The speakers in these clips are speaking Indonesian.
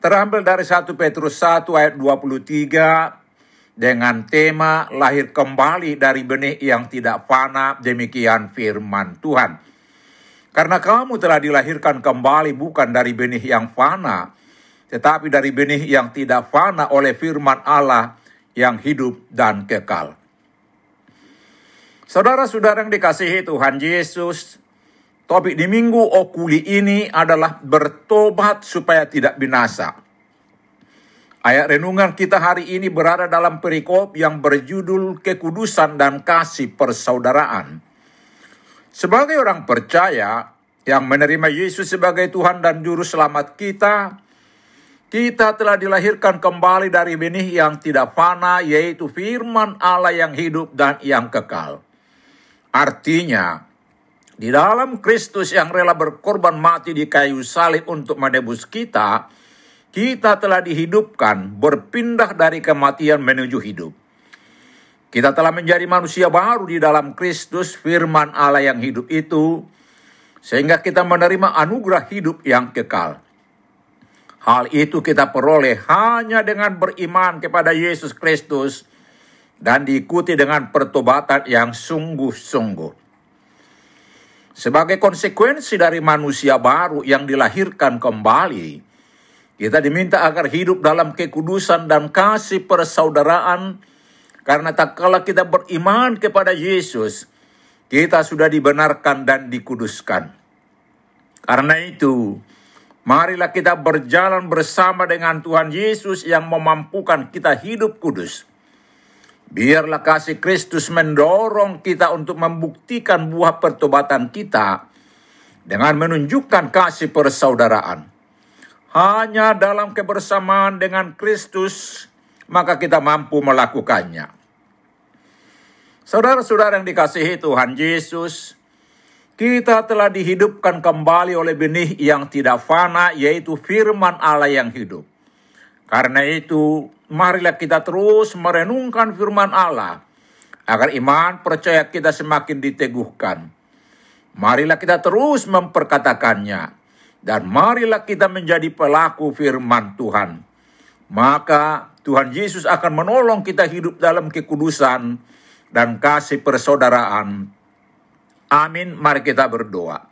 terambil dari 1 Petrus 1 ayat 23 dengan tema lahir kembali dari benih yang tidak fana demikian firman Tuhan. Karena kamu telah dilahirkan kembali bukan dari benih yang fana, tetapi dari benih yang tidak fana oleh firman Allah yang hidup dan kekal. Saudara-saudara yang dikasihi Tuhan Yesus, Topik di minggu okuli ini adalah bertobat supaya tidak binasa. Ayat renungan kita hari ini berada dalam perikop yang berjudul kekudusan dan kasih persaudaraan. Sebagai orang percaya yang menerima Yesus sebagai Tuhan dan Juru Selamat kita, kita telah dilahirkan kembali dari benih yang tidak fana, yaitu firman Allah yang hidup dan yang kekal. Artinya, di dalam Kristus yang rela berkorban mati di kayu salib untuk menebus kita, kita telah dihidupkan, berpindah dari kematian menuju hidup. Kita telah menjadi manusia baru di dalam Kristus, firman Allah yang hidup itu, sehingga kita menerima anugerah hidup yang kekal. Hal itu kita peroleh hanya dengan beriman kepada Yesus Kristus dan diikuti dengan pertobatan yang sungguh-sungguh. Sebagai konsekuensi dari manusia baru yang dilahirkan kembali, kita diminta agar hidup dalam kekudusan dan kasih persaudaraan, karena tak kala kita beriman kepada Yesus, kita sudah dibenarkan dan dikuduskan. Karena itu, marilah kita berjalan bersama dengan Tuhan Yesus yang memampukan kita hidup kudus Biarlah kasih Kristus mendorong kita untuk membuktikan buah pertobatan kita dengan menunjukkan kasih persaudaraan. Hanya dalam kebersamaan dengan Kristus, maka kita mampu melakukannya. Saudara-saudara yang dikasihi Tuhan Yesus, kita telah dihidupkan kembali oleh benih yang tidak fana, yaitu firman Allah yang hidup. Karena itu, marilah kita terus merenungkan firman Allah, agar iman percaya kita semakin diteguhkan. Marilah kita terus memperkatakannya, dan marilah kita menjadi pelaku firman Tuhan. Maka Tuhan Yesus akan menolong kita hidup dalam kekudusan dan kasih persaudaraan. Amin. Mari kita berdoa.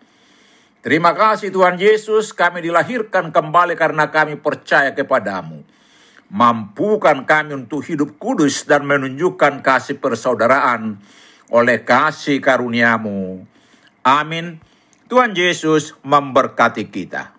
Terima kasih Tuhan Yesus, kami dilahirkan kembali karena kami percaya kepadamu. Mampukan kami untuk hidup kudus dan menunjukkan kasih persaudaraan oleh kasih karuniamu. Amin. Tuhan Yesus memberkati kita.